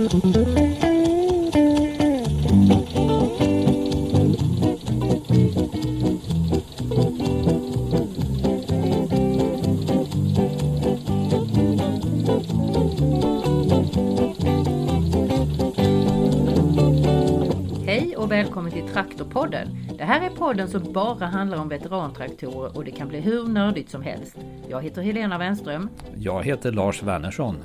Hej och välkommen till Traktorpodden. Det här är podden som bara handlar om veterantraktorer och det kan bli hur nördigt som helst. Jag heter Helena Wenström. Jag heter Lars Wernersson.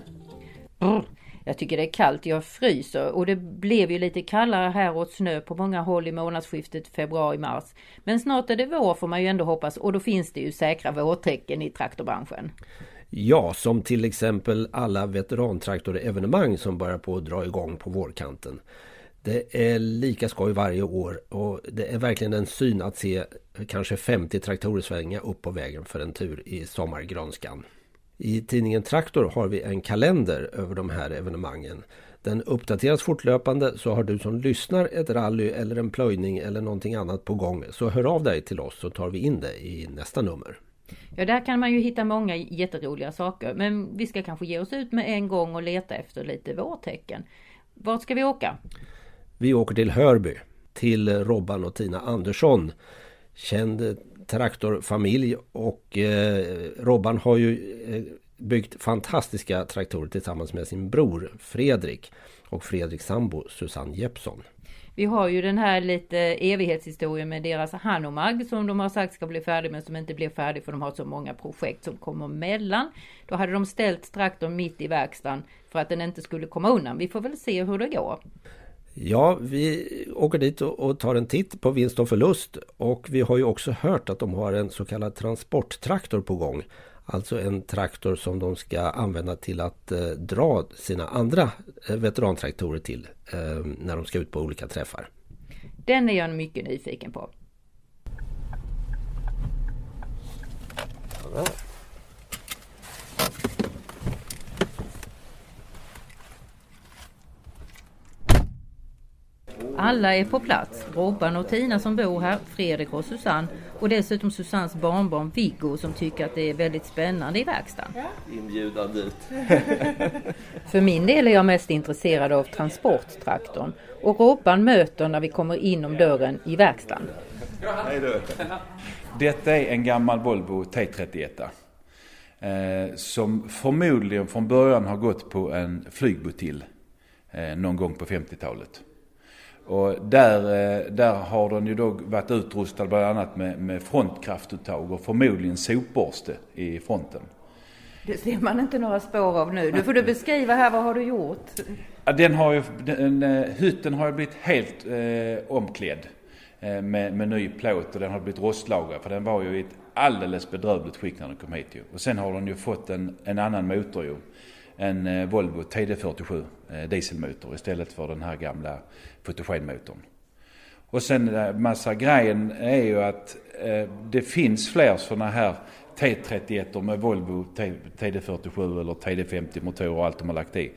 Brr, jag tycker det är kallt, jag fryser och det blev ju lite kallare här och snö på många håll i månadsskiftet februari-mars. Men snart är det vår får man ju ändå hoppas och då finns det ju säkra vårtecken i traktorbranschen. Ja, som till exempel alla veterantraktorevenemang som börjar på att dra igång på vårkanten. Det är lika skoj varje år och det är verkligen en syn att se kanske 50 traktorer svänga upp på vägen för en tur i sommargrönskan. I tidningen Traktor har vi en kalender över de här evenemangen. Den uppdateras fortlöpande så har du som lyssnar ett rally eller en plöjning eller någonting annat på gång så hör av dig till oss så tar vi in det i nästa nummer. Ja, där kan man ju hitta många jätteroliga saker. Men vi ska kanske ge oss ut med en gång och leta efter lite vårtecken. Vart ska vi åka? Vi åker till Hörby till Robban och Tina Andersson. Känd traktorfamilj och eh, Robban har ju eh, byggt fantastiska traktorer tillsammans med sin bror Fredrik och Fredriks sambo Susanne Jeppsson. Vi har ju den här lite evighetshistorien med deras Hanomag som de har sagt ska bli färdig men som inte blir färdig för de har så många projekt som kommer mellan. Då hade de ställt traktorn mitt i verkstaden för att den inte skulle komma undan. Vi får väl se hur det går. Ja, vi åker dit och tar en titt på vinst och förlust och vi har ju också hört att de har en så kallad transporttraktor på gång. Alltså en traktor som de ska använda till att eh, dra sina andra eh, veterantraktorer till eh, när de ska ut på olika träffar. Den är jag mycket nyfiken på. Alla är på plats. Robban och Tina som bor här, Fredrik och Susanne och dessutom Susannes barnbarn Viggo som tycker att det är väldigt spännande i verkstaden. Inbjudande ut. För min del är jag mest intresserad av transporttraktorn och Robban möter när vi kommer inom dörren i verkstaden. Hej du. Detta är en gammal Volvo T31. Eh, som förmodligen från början har gått på en flygbotill eh, någon gång på 50-talet. Och där, eh, där har den ju då varit utrustad bland annat med, med frontkraftuttag och förmodligen sopborste i fronten. Det ser man inte några spår av nu. Nu får du beskriva här, vad har du gjort? Den har ju, den, eh, hytten har ju blivit helt eh, omklädd eh, med, med ny plåt och den har blivit rostlagrad för den var ju i ett alldeles bedrövligt skick när den kom hit ju. Och sen har den ju fått en, en annan motor ju. En eh, Volvo TD47 eh, Eh, dieselmotor istället för den här gamla fotogenmotorn. Och sen eh, massa grejen är ju att eh, det finns fler sådana här T31 med Volvo TD47 eller TD50 motorer och allt de har lagt i.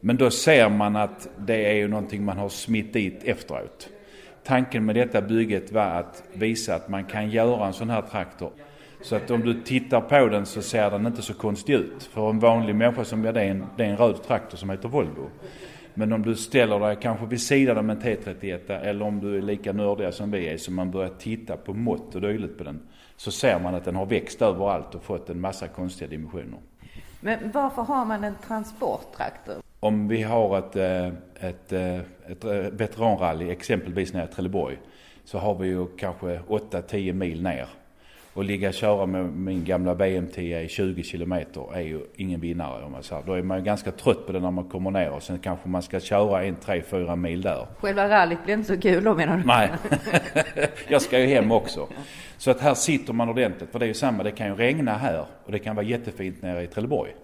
Men då ser man att det är ju någonting man har smitt dit efteråt. Tanken med detta bygget var att visa att man kan göra en sån här traktor så att om du tittar på den så ser den inte så konstig ut. För en vanlig människa som, ja det är en, det är en röd traktor som heter Volvo. Men om du ställer dig kanske vid sidan av en T31 eller om du är lika nördiga som vi är så man börjar titta på mått och dylikt på den. Så ser man att den har växt överallt och fått en massa konstiga dimensioner. Men varför har man en transporttraktor? Om vi har ett, eh, ett, eh, ett, ett veteranrally exempelvis nere i Trelleborg så har vi ju kanske 8-10 mil ner och ligga och köra med min gamla BM10 i 20 kilometer är ju ingen vinnare om man säger. Då är man ju ganska trött på det när man kommer ner och sen kanske man ska köra en, tre, fyra mil där. Själva rallyt blir inte så kul då menar du? Nej, jag ska ju hem också. Så att här sitter man ordentligt. För det är ju samma, det kan ju regna här och det kan vara jättefint nere i Trelleborg.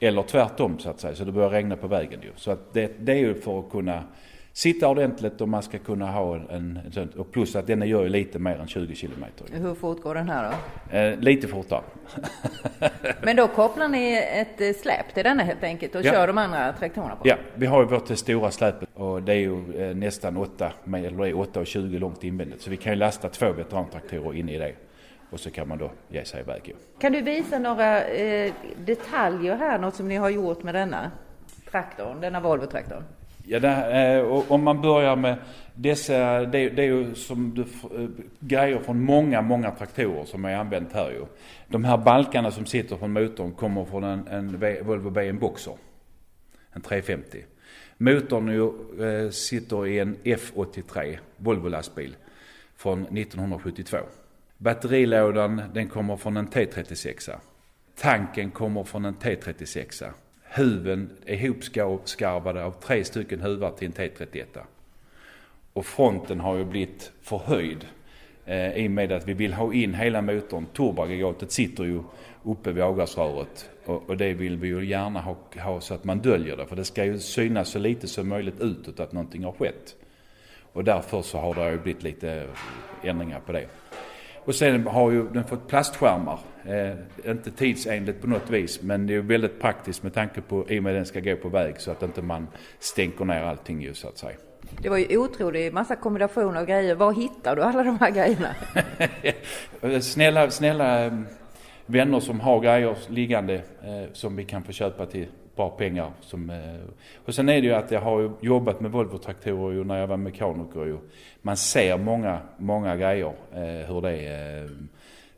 Eller tvärtom så att säga, så det börjar regna på vägen ju. Så att det, det är ju för att kunna sitta ordentligt och man ska kunna ha en, en och plus att den gör ju lite mer än 20 kilometer. Hur fort går den här då? Eh, lite fortare. Men då kopplar ni ett eh, släp till denna helt enkelt och Ja. kör de andra traktorerna på? Ja, vi har ju vårt stora släpet och det är ju eh, nästan 8, eller det är 8 och 20 långt invändigt. Så vi kan ju lasta två veterantraktorer in i det. Och så kan man då ge sig iväg. Kan du visa några eh, detaljer här, något som ni har gjort med denna traktorn, denna Volvo-traktorn? Ja, det, eh, om man börjar med dessa, det, det är ju som du, eh, grejer från många, många traktorer som är använt här ju. De här balkarna som sitter från motorn kommer från en, en Volvo BM Boxer. En 350. Motorn ju, eh, sitter i en F83 Volvo lastbil från 1972. Batterilådan den kommer från en T36. Tanken kommer från en T36. Huven är ihopskarvade av tre stycken huvar till en T31. Och fronten har ju blivit förhöjd eh, i och med att vi vill ha in hela motorn. Turboaggregatet sitter ju uppe vid avgasröret och, och, det vill vi ju gärna ha, ha, så att man döljer det. För det ska ju synas så lite som möjligt utåt att någonting har skett. Och därför så har det ju blivit lite ändringar på det. Och sen har ju den fått plastskärmar. Eh, inte tidsenligt på något vis men det är väldigt praktiskt med tanke på i och med att den ska gå på väg så att inte man stänker ner allting ju så att säga. Det var ju otroligt massa kombinationer och grejer. Var hittar du alla de här grejerna? snälla, snälla eh, vänner som har grejer liggande eh, som vi kan få köpa till bra pengar. Som, eh, och sen är det ju att jag har jobbat med Volvo-traktorer när jag var mekaniker. Man ser många, många grejer eh, hur det eh,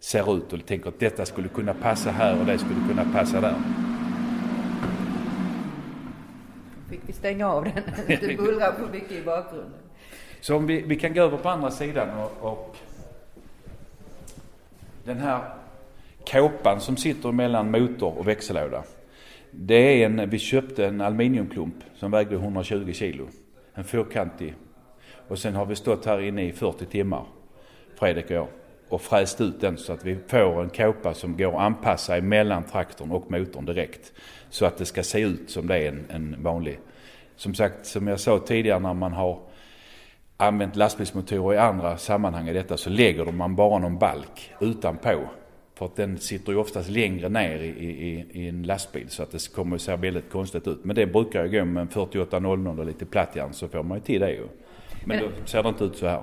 ser ut och tänker att detta skulle kunna passa här och det skulle kunna passa där. Fick vi stänga av den? Det bullrar för mycket i bakgrunden. Så om vi, vi kan gå över på andra sidan och, och den här kåpan som sitter mellan motor och växellåda. Det är en, vi köpte en aluminiumklump som vägde 120 kilo. En fyrkantig. Och sen har vi stått här inne i 40 timmar, Fredrik och jag, och fräst ut den så att vi får en kåpa som går att anpassa mellan traktorn och motorn direkt. Så att det ska se ut som det är en, en vanlig. Som sagt, som jag sa tidigare när man har använt lastbilsmotorer i andra sammanhang i detta så lägger man bara någon balk utanpå för att den sitter ju oftast längre ner i, i, i en lastbil så att det kommer att se väldigt konstigt ut. Men det brukar ju gå med en 4800 och lite plattjärn så får man ju till det ju. Men, Men då ser det inte ut så här.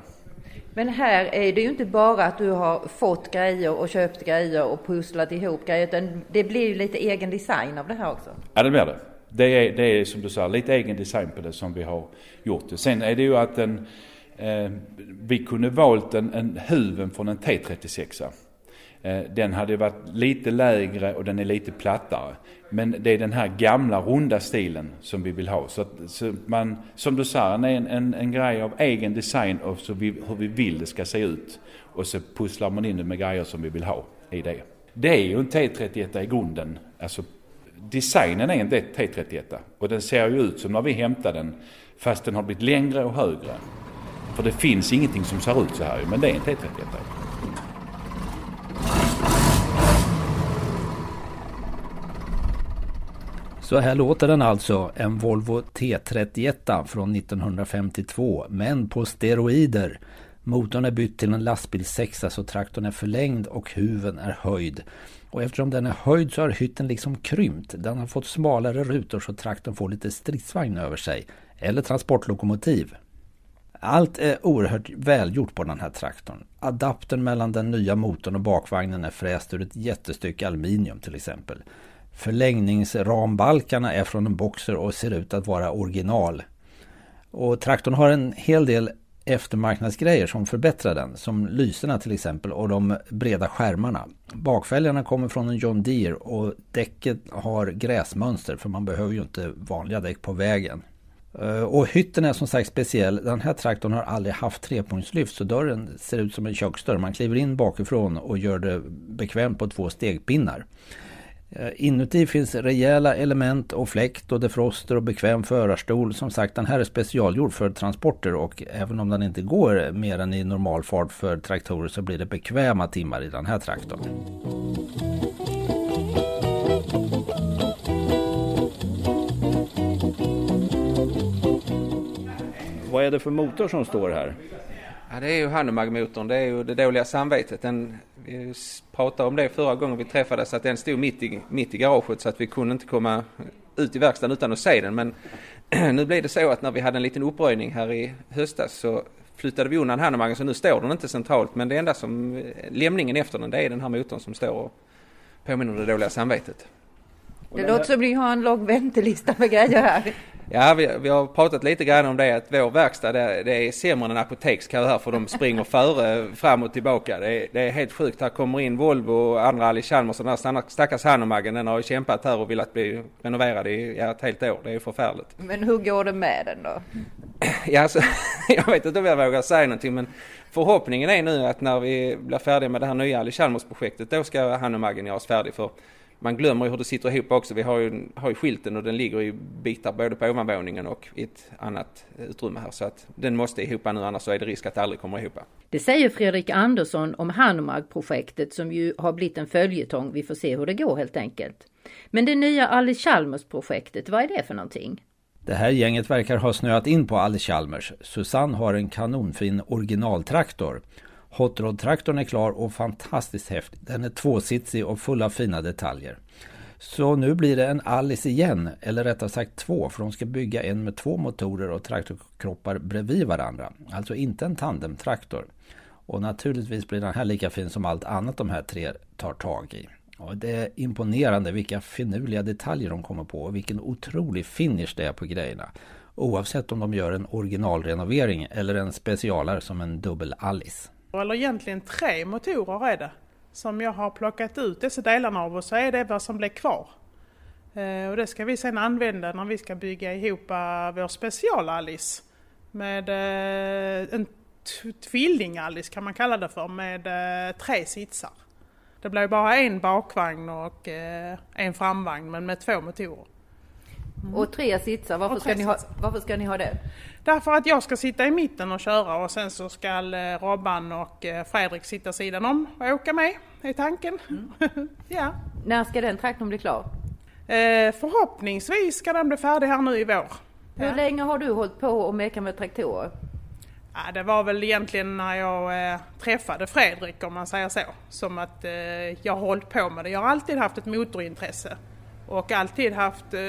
Men här är det ju inte bara att du har fått grejer och köpt grejer och pusslat ihop grejer utan det blir ju lite egen design av det här också. Ja det blir det. Det är, det är som du sa lite egen design på det som vi har gjort. Sen är det ju att en, eh, vi kunde valt en, en huven från en T36. Eh, den hade varit lite lägre och den är lite plattare. Men det är den här gamla runda stilen som vi vill ha. Så, att, så man, som du sa, är en, en, en grej av egen design och så vi, hur vi vill det ska se ut. Och så pusslar man in det med grejer som vi vill ha i det. Det är ju en T31 i grunden. Alltså designen är en T31 och den ser ju ut som när vi hämtade den fast den har blivit längre och högre. För det finns ingenting som ser ut så här men det är en T31. Så här låter den alltså, en Volvo T31 från 1952, men på steroider. Motorn är bytt till en lastbilssexa så traktorn är förlängd och huven är höjd. Och eftersom den är höjd så har hytten liksom krympt. Den har fått smalare rutor så traktorn får lite stridsvagn över sig. Eller transportlokomotiv. Allt är oerhört välgjort på den här traktorn. Adaptern mellan den nya motorn och bakvagnen är fräst ur ett jättestycke aluminium till exempel. Förlängningsrambalkarna är från en Boxer och ser ut att vara original. Och traktorn har en hel del eftermarknadsgrejer som förbättrar den. Som lyserna till exempel och de breda skärmarna. Bakfälgarna kommer från en John Deere och däcket har gräsmönster för man behöver ju inte vanliga däck på vägen. Eh, och hytten är som sagt speciell. Den här traktorn har aldrig haft trepunktslyft så dörren ser ut som en köksdörr. Man kliver in bakifrån och gör det bekvämt på två stegpinnar. Eh, inuti finns rejäla element och fläkt och defroster och bekväm förarstol. Som sagt, den här är specialgjord för transporter och även om den inte går mer än i normal fart för traktorer så blir det bekväma timmar i den här traktorn. Vad är det för motor som står här? Ja, det är ju Hanomag-motorn, det är ju det dåliga samvetet. Den, vi pratade om det förra gången vi träffades, att den stod mitt i, mitt i garaget så att vi kunde inte komma ut i verkstaden utan att se den. Men nu blev det så att när vi hade en liten uppröjning här i höstas så flyttade vi undan Hanomagen så nu står den inte centralt. Men det enda som, eh, lämningen efter den, det är den här motorn som står och påminner om det dåliga samvetet. Det låter som att ni har en lång väntelista med grejer här. Ja, vi, vi, har pratat lite grann om det att vår verkstad det, det är sämre än en apotekskö här för de springer före fram och tillbaka. Det är, det är helt sjukt. Här kommer in Volvo och andra Alice Chalmers och den här stackars Hanomaggen den har ju kämpat här och velat bli renoverad i ja, ett helt år. Det är förfärligt. Men hur går det med den då? Ja, alltså, jag vet inte om jag vågar säga någonting men förhoppningen är nu att när vi blir färdiga med det här nya Alice Chalmers projektet då ska Hanomaggen göras färdig för man glömmer ju hur det sitter ihop också. Vi har ju, har ju skylten och den ligger i bitar både på ovanvåningen och i ett annat utrymme här. Så att den måste ihop nu annars så är det risk att det aldrig kommer ihop. Det säger Fredrik Andersson om Hanomag-projektet som ju har blivit en följetong. Vi får se hur det går helt enkelt. Men det nya Alice Chalmers-projektet, vad är det för någonting? Det här gänget verkar ha snöat in på Alice Chalmers. Susanne har en kanonfin originaltraktor Hot Rod-traktorn är klar och fantastiskt häftig. Den är tvåsitsig och full av fina detaljer. Så nu blir det en Alice igen, eller rättare sagt två, för de ska bygga en med två motorer och traktorkroppar bredvid varandra. Alltså inte en tandemtraktor. Och naturligtvis blir den här lika fin som allt annat de här tre tar tag i. Och det är imponerande vilka finurliga detaljer de kommer på och vilken otrolig finish det är på grejerna. Oavsett om de gör en originalrenovering eller en specialare som en dubbel Alice eller egentligen tre motorer är det, som jag har plockat ut dessa delarna av och så är det vad som blev kvar. Eh, och det ska vi sedan använda när vi ska bygga ihop eh, vår special-Alice med eh, en tvilling-Alice kan man kalla det för med tre sitsar. Det blir bara en bakvagn och en framvagn men med två motorer. Mm. Och tre sitsar, varför, tre ska ni ha, varför ska ni ha det? Därför att jag ska sitta i mitten och köra och sen så ska eh, Robban och eh, Fredrik sitta sidan om och åka med, är tanken. Mm. ja. När ska den traktorn bli klar? Eh, förhoppningsvis ska den bli färdig här nu i vår. Hur ja. länge har du hållit på och meka med traktorer? Ja, det var väl egentligen när jag eh, träffade Fredrik om man säger så. Som att eh, jag har hållit på med det. Jag har alltid haft ett motorintresse. Och alltid haft, eh,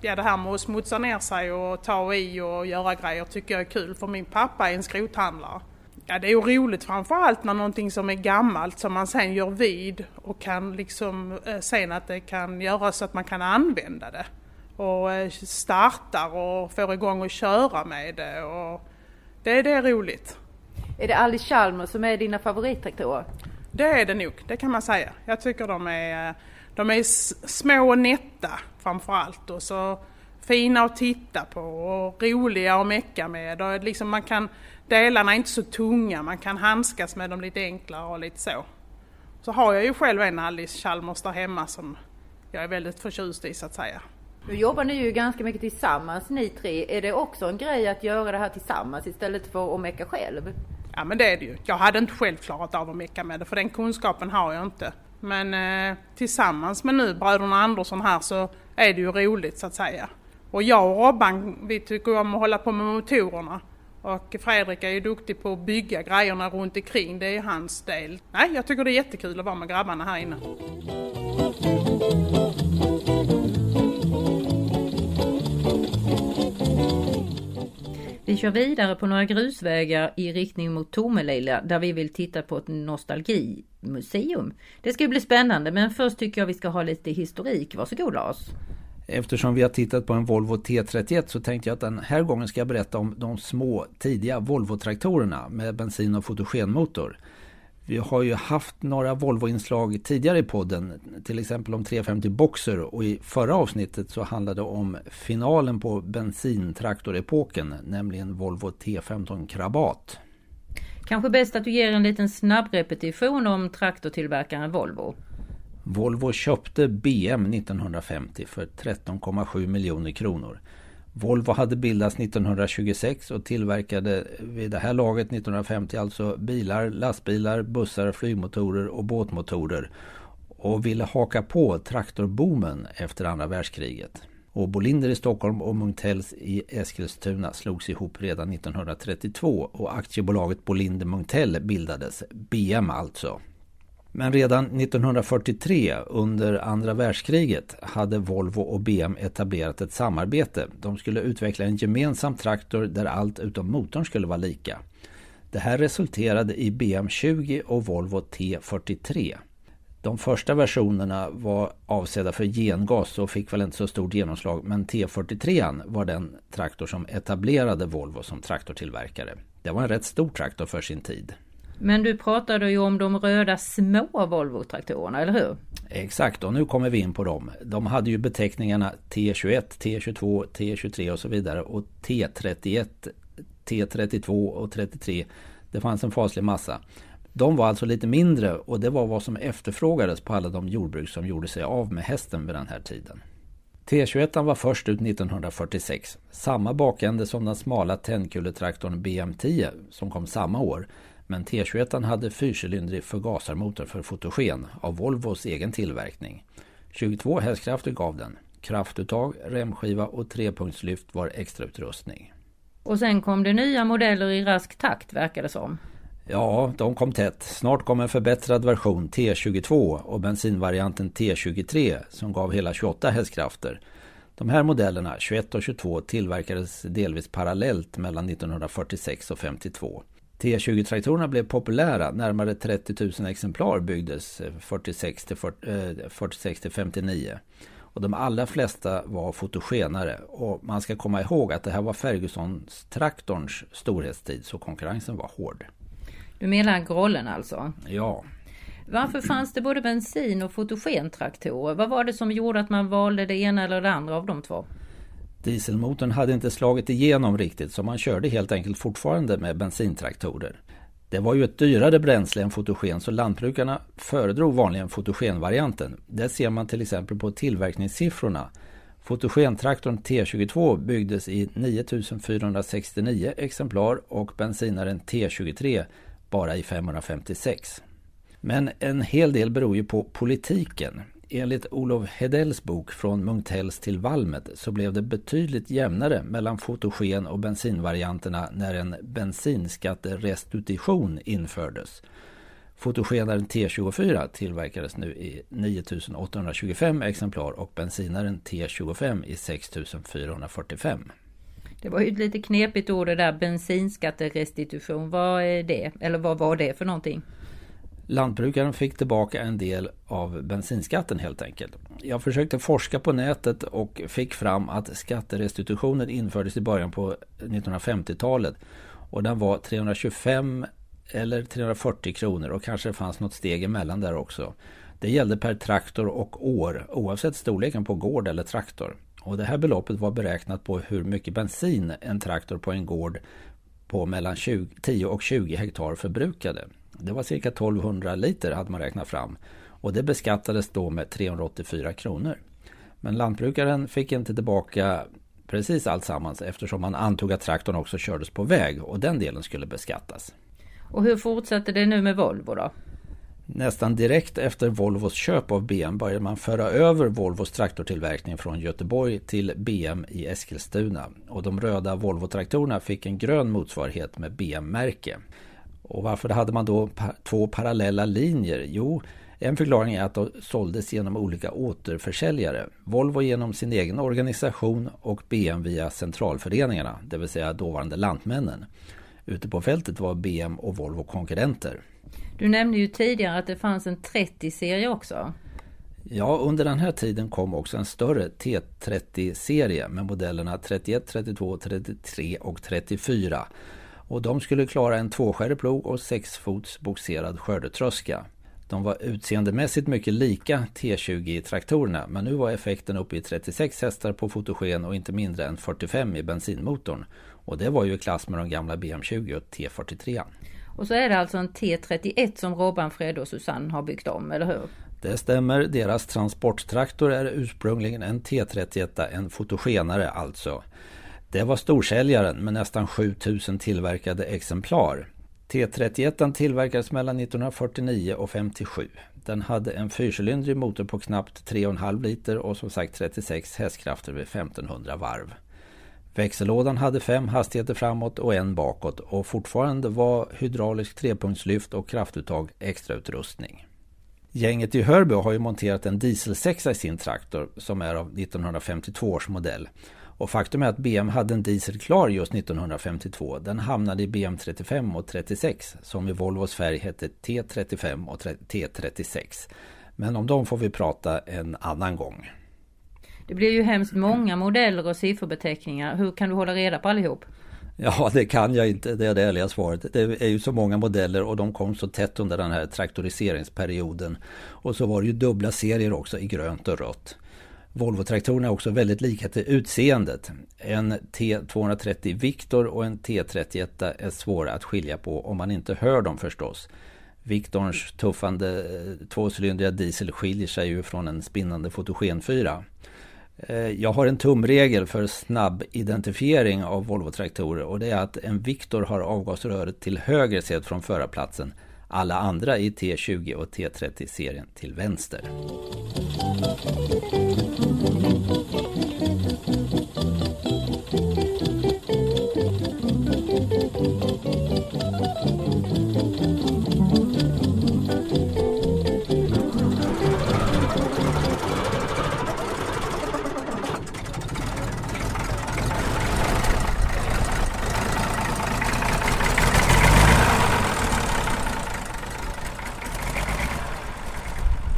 ja det här med att smutsa ner sig och ta i och göra grejer tycker jag är kul för min pappa är en skrothandlare. Ja det är ju roligt framförallt när någonting som är gammalt som man sen gör vid och kan liksom eh, sen att det kan göras så att man kan använda det. Och eh, startar och får igång och köra med det och det, det är roligt. Är det Alice Chalmers som är dina favorittraktorer? Det är det nog, det kan man säga. Jag tycker de är de är små och nätta framförallt och så fina att titta på och roliga att mecka med. Och liksom man kan, delarna är inte så tunga, man kan handskas med dem lite enklare och lite så. Så har jag ju själv en Alice Chalmers där hemma som jag är väldigt förtjust i så att säga. Nu jobbar ni ju ganska mycket tillsammans ni tre. Är det också en grej att göra det här tillsammans istället för att mecka själv? Ja men det är det ju. Jag hade inte själv klarat av att mecka med det för den kunskapen har jag inte. Men eh, tillsammans med nu bröderna Andersson här så är det ju roligt så att säga. Och jag och Robban vi tycker om att hålla på med motorerna. Och Fredrik är ju duktig på att bygga grejerna runt omkring, det är hans del. Nej, jag tycker det är jättekul att vara med grabbarna här inne. Vi kör vidare på några grusvägar i riktning mot Tomelilla där vi vill titta på ett nostalgimuseum. Det ska bli spännande men först tycker jag vi ska ha lite historik. Varsågod Lars! Eftersom vi har tittat på en Volvo T31 så tänkte jag att den här gången ska jag berätta om de små tidiga Volvo-traktorerna med bensin och fotogenmotor. Vi har ju haft några Volvo-inslag tidigare i podden, till exempel om 350 Boxer och i förra avsnittet så handlade det om finalen på bensintraktorepoken, nämligen Volvo T15 Krabat. Kanske bäst att du ger en liten snabb repetition om traktortillverkaren Volvo. Volvo köpte BM 1950 för 13,7 miljoner kronor. Volvo hade bildats 1926 och tillverkade vid det här laget 1950 alltså bilar, lastbilar, bussar, flygmotorer och båtmotorer och ville haka på traktorboomen efter andra världskriget. Och Bolinder i Stockholm och Munktells i Eskilstuna slogs ihop redan 1932 och aktiebolaget Bolinder Munktell bildades, BM alltså. Men redan 1943 under andra världskriget hade Volvo och BM etablerat ett samarbete. De skulle utveckla en gemensam traktor där allt utom motorn skulle vara lika. Det här resulterade i BM 20 och Volvo T43. De första versionerna var avsedda för gengas och fick väl inte så stort genomslag men T43 var den traktor som etablerade Volvo som traktortillverkare. Det var en rätt stor traktor för sin tid. Men du pratade ju om de röda små Volvo-traktorerna, eller hur? Exakt, och nu kommer vi in på dem. De hade ju beteckningarna T21, T22, T23 och så vidare och T31, T32 och 33. Det fanns en faslig massa. De var alltså lite mindre och det var vad som efterfrågades på alla de jordbruk som gjorde sig av med hästen vid den här tiden. T21 var först ut 1946. Samma bakände som den smala tändkuletraktorn BM10 som kom samma år. Men T21 hade fyrcylindrig förgasarmotor för fotogen av Volvos egen tillverkning. 22 hästkrafter gav den. Kraftuttag, remskiva och trepunktslyft var extrautrustning. Och sen kom det nya modeller i rask takt verkar det som. Ja, de kom tätt. Snart kom en förbättrad version T22 och bensinvarianten T23 som gav hela 28 hästkrafter. De här modellerna, 21 och 22, tillverkades delvis parallellt mellan 1946 och 52. T20-traktorerna blev populära, närmare 30 000 exemplar byggdes 46 till, 46 till 59. Och de allra flesta var fotogenare och man ska komma ihåg att det här var Ferguson-traktorns storhetstid så konkurrensen var hård. Du menar Grollen alltså? Ja. Varför fanns det både bensin och fotogentraktorer? Vad var det som gjorde att man valde det ena eller det andra av de två? Dieselmotorn hade inte slagit igenom riktigt så man körde helt enkelt fortfarande med bensintraktorer. Det var ju ett dyrare bränsle än fotogen så lantbrukarna föredrog vanligen fotogenvarianten. Det ser man till exempel på tillverkningssiffrorna. Fotogentraktorn T22 byggdes i 9469 exemplar och bensinaren T23 bara i 556. Men en hel del beror ju på politiken. Enligt Olof Hedells bok Från Munktells till Valmet så blev det betydligt jämnare mellan fotogen och bensinvarianterna när en bensinskatterestitution infördes. Fotogenaren T24 tillverkades nu i 9825 exemplar och bensinaren T25 i 6445. Det var ju ett lite knepigt ord det där bensinskatterestitution. Vad är det? Eller vad var det för någonting? Lantbrukaren fick tillbaka en del av bensinskatten helt enkelt. Jag försökte forska på nätet och fick fram att skatterestitutionen infördes i början på 1950-talet. Och den var 325 eller 340 kronor och kanske det fanns något steg emellan där också. Det gällde per traktor och år oavsett storleken på gård eller traktor. Och det här beloppet var beräknat på hur mycket bensin en traktor på en gård på mellan 20, 10 och 20 hektar förbrukade. Det var cirka 1200 liter hade man räknat fram. Och det beskattades då med 384 kronor. Men lantbrukaren fick inte tillbaka precis allt sammans eftersom man antog att traktorn också kördes på väg och den delen skulle beskattas. Och hur fortsatte det nu med Volvo då? Nästan direkt efter Volvos köp av BM började man föra över Volvos traktortillverkning från Göteborg till BM i Eskilstuna. Och de röda Volvo-traktorerna fick en grön motsvarighet med BM-märke. Och varför hade man då två parallella linjer? Jo, en förklaring är att de såldes genom olika återförsäljare. Volvo genom sin egen organisation och BM via centralföreningarna, det vill säga dåvarande Lantmännen. Ute på fältet var BM och Volvo konkurrenter. Du nämnde ju tidigare att det fanns en 30-serie också. Ja, under den här tiden kom också en större T30-serie med modellerna 31, 32, 33 och 34. Och de skulle klara en tvåskärig plog och sexfots boxerad skördetröska. De var utseendemässigt mycket lika T20-traktorerna men nu var effekten uppe i 36 hästar på fotogen och inte mindre än 45 i bensinmotorn. Och det var ju i klass med de gamla BM20 och T43. Och så är det alltså en T31 som Robban, Fred och Susanne har byggt om, eller hur? Det stämmer. Deras transporttraktor är ursprungligen en T31, en fotogenare alltså. Det var storsäljaren med nästan 7000 tillverkade exemplar. T31 tillverkades mellan 1949 och 57. Den hade en fyrcylindrig motor på knappt 3,5 liter och som sagt 36 hästkrafter vid 1500 varv. Växellådan hade fem hastigheter framåt och en bakåt och fortfarande var hydraulisk trepunktslyft och kraftuttag extrautrustning. Gänget i Hörby har ju monterat en dieselsexa i sin traktor som är av 1952 års modell. Och faktum är att BM hade en diesel klar just 1952. Den hamnade i BM 35 och 36 som i Volvos färg hette T35 och T36. Men om dem får vi prata en annan gång. Det blir ju hemskt många modeller och sifferbeteckningar. Hur kan du hålla reda på allihop? Ja, det kan jag inte. Det är det ärliga svaret. Det är ju så många modeller och de kom så tätt under den här traktoriseringsperioden. Och så var det ju dubbla serier också i grönt och rött. Volvo-traktorerna är också väldigt lika till utseendet. En T230 Victor och en T31 är svåra att skilja på om man inte hör dem förstås. Victorns tuffande eh, tvåcylindriga diesel skiljer sig ju från en spinnande fotogenfyra. Eh, jag har en tumregel för snabb identifiering av Volvo-traktorer och det är att en Victor har avgasröret till höger sett från förarplatsen. Alla andra i T20 och T30-serien till vänster.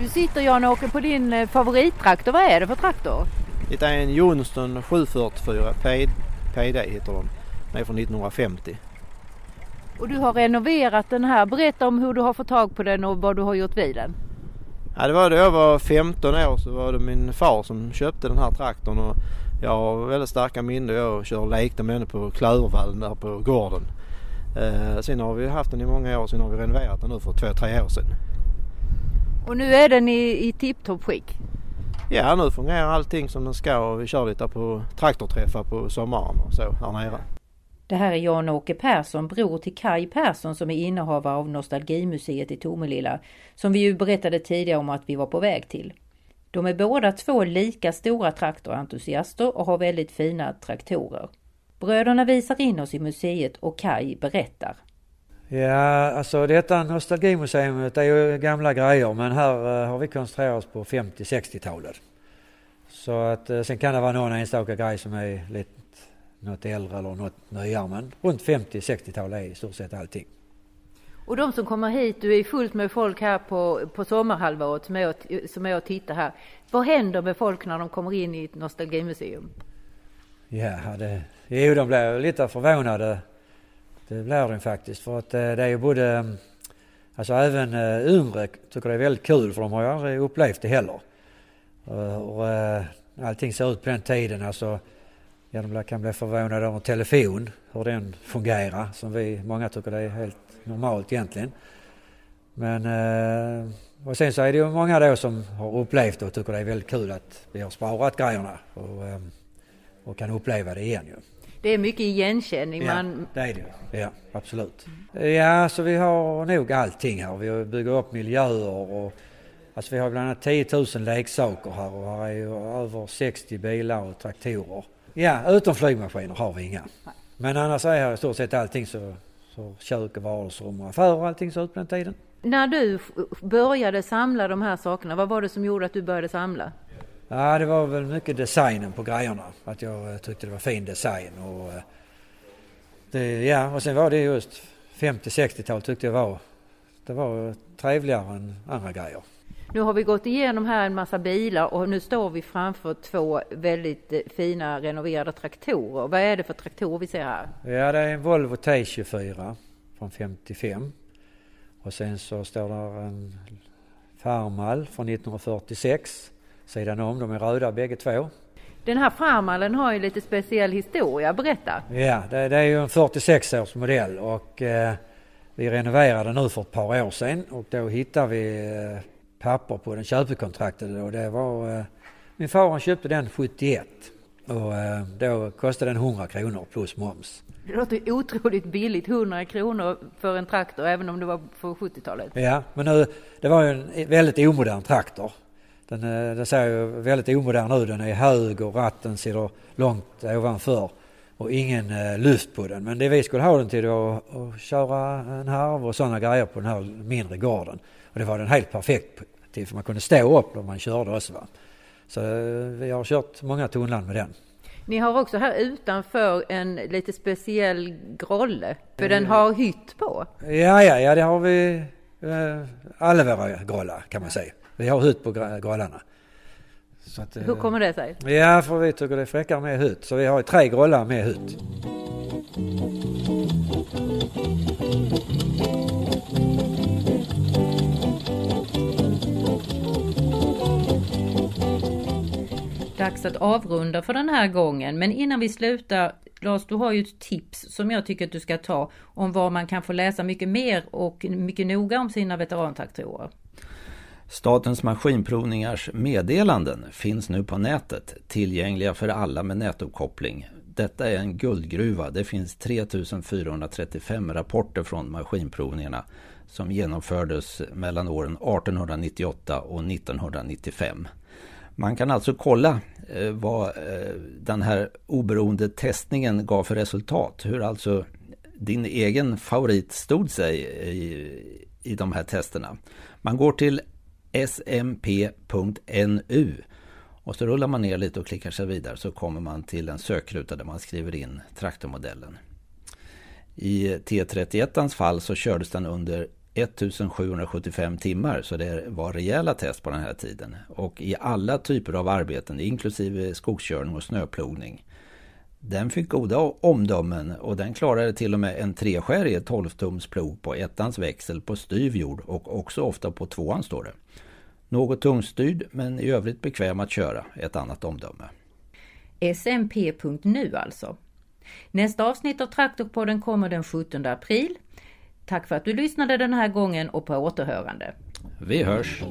Sitter Jan-Åke på din eh, favorittraktor. Vad är det för traktor? Det är en Johnston 744 PD heter den. Den är från 1950. Och du har renoverat den här. Berätta om hur du har fått tag på den och vad du har gjort vid den. Ja, det var då jag var 15 år så var det min far som köpte den här traktorn och jag har väldigt starka minnen. Jag kör lekte med den på Klövervallen där på gården. Eh, sen har vi haft den i många år. Sen har vi renoverat den nu för två, tre år sedan. Och nu är den i, i tipptopp skick? Ja, nu fungerar allting som den ska och vi kör lite på traktorträffar på sommaren och så här nere. Det här är Jan-Åke Persson, bror till Kai Persson som är innehavare av Nostalgimuseet i Tomelilla, som vi ju berättade tidigare om att vi var på väg till. De är båda två lika stora traktorentusiaster och har väldigt fina traktorer. Bröderna visar in oss i museet och Kai berättar. Ja, alltså detta nostalgimuseet är ju gamla grejer men här uh, har vi koncentrerat oss på 50-60-talet. Så att uh, sen kan det vara någon enstaka grej som är lite något äldre eller något nyare men runt 50-60-talet är i stort sett allting. Och de som kommer hit, du är fullt med folk här på, på sommarhalvåret som är, och, som är och tittar här. Vad händer med folk när de kommer in i ett nostalgimuseum? Ja, det, jo, de blir lite förvånade det blir den faktiskt för att eh, det är ju både, alltså även eh, yngre tycker det är väldigt kul för de har ju aldrig upplevt det heller. Eh, och, allting ser ut på den tiden alltså, ja de kan bli förvånade över telefon, hur den fungerar som vi, många tycker det är helt normalt egentligen. Men och sen så är det ju många då som har upplevt det och tycker det är väldigt kul att vi har sparat grejerna och, och kan uppleva det igen ju. Det är mycket igenkänning. Ja, man... det är det. Ja, absolut. Ja, så vi har nog allting här. Vi bygger upp miljöer och alltså vi har bland annat 10 000 leksaker här och här är ju över 60 bilar och traktorer. Ja, utom flygmaskiner har vi inga. Men annars är här i stort sett allting så, så kök och vardagsrum och affärer och allting så ut på den tiden. När du började samla de här sakerna, vad var det som gjorde att du började samla? Ja, det var väl mycket designen på grejerna. Att jag eh, tyckte det var fin design. Och, eh, det, ja, och sen var det just 50-60-tal tyckte jag var, det var trevligare än andra grejer. Nu har vi gått igenom här en massa bilar och nu står vi framför två väldigt eh, fina renoverade traktorer. Vad är det för traktorer vi ser här? Ja, det är en Volvo T24 från 55. Och sen så står där en Farmal från 1946 sidan om. De är röda bägge två. Den här Farmalen har ju lite speciell historia, berätta. Ja, det, det är ju en 46 års modell och eh, vi renoverade nu för ett par år sedan och då hittade vi eh, papper på den köpekontraktet och det var eh, min far han köpte den 71 och eh, då kostade den 100 kronor plus moms. Det låter otroligt billigt, 100 kronor för en traktor även om det var på 70-talet. Ja, men nu, det var ju en väldigt omodern traktor den, eh, den ser ju väldigt omodern ut. Den är hög och ratten sitter långt ovanför och ingen eh, luft på den. Men det vi skulle ha den till att, att köra en harv och sådana grejer på den här mindre gården. Och det var den helt perfekt till för man kunde stå upp när man körde också. Va? Så eh, vi har kört många tunnland med den. Ni har också här utanför en lite speciell grolle, för den har hytt på. Ja, ja, ja det har vi. Eh, alla våra grollar kan man säga. Vi har hytt på grollarna. Att, Hur kommer det sig? Ja, för vi tycker det är fräckare med hytt. Så vi har tre grollar med hytt. Dags att avrunda för den här gången. Men innan vi slutar, Lars, du har ju ett tips som jag tycker att du ska ta om var man kan få läsa mycket mer och mycket noga om sina veterantraktorer. Statens maskinprovningars meddelanden finns nu på nätet, tillgängliga för alla med nätuppkoppling. Detta är en guldgruva. Det finns 3435 rapporter från maskinprovningarna som genomfördes mellan åren 1898 och 1995. Man kan alltså kolla eh, vad eh, den här oberoende testningen gav för resultat. Hur alltså din egen favorit stod sig i, i de här testerna. Man går till smp.nu och så rullar man ner lite och klickar sig vidare så kommer man till en sökruta där man skriver in traktormodellen. I T31 fall så kördes den under 1775 timmar så det var rejäla test på den här tiden. Och i alla typer av arbeten inklusive skogskörning och snöplogning. Den fick goda omdömen och den klarade till och med en treskärig 12-tums plog på ettans växel på styv jord och också ofta på tvåan står det. Något tungstyrd men i övrigt bekväm att köra, ett annat omdöme. smp.nu alltså. Nästa avsnitt av Traktorpodden kommer den 17 april. Tack för att du lyssnade den här gången och på återhörande. Vi hörs!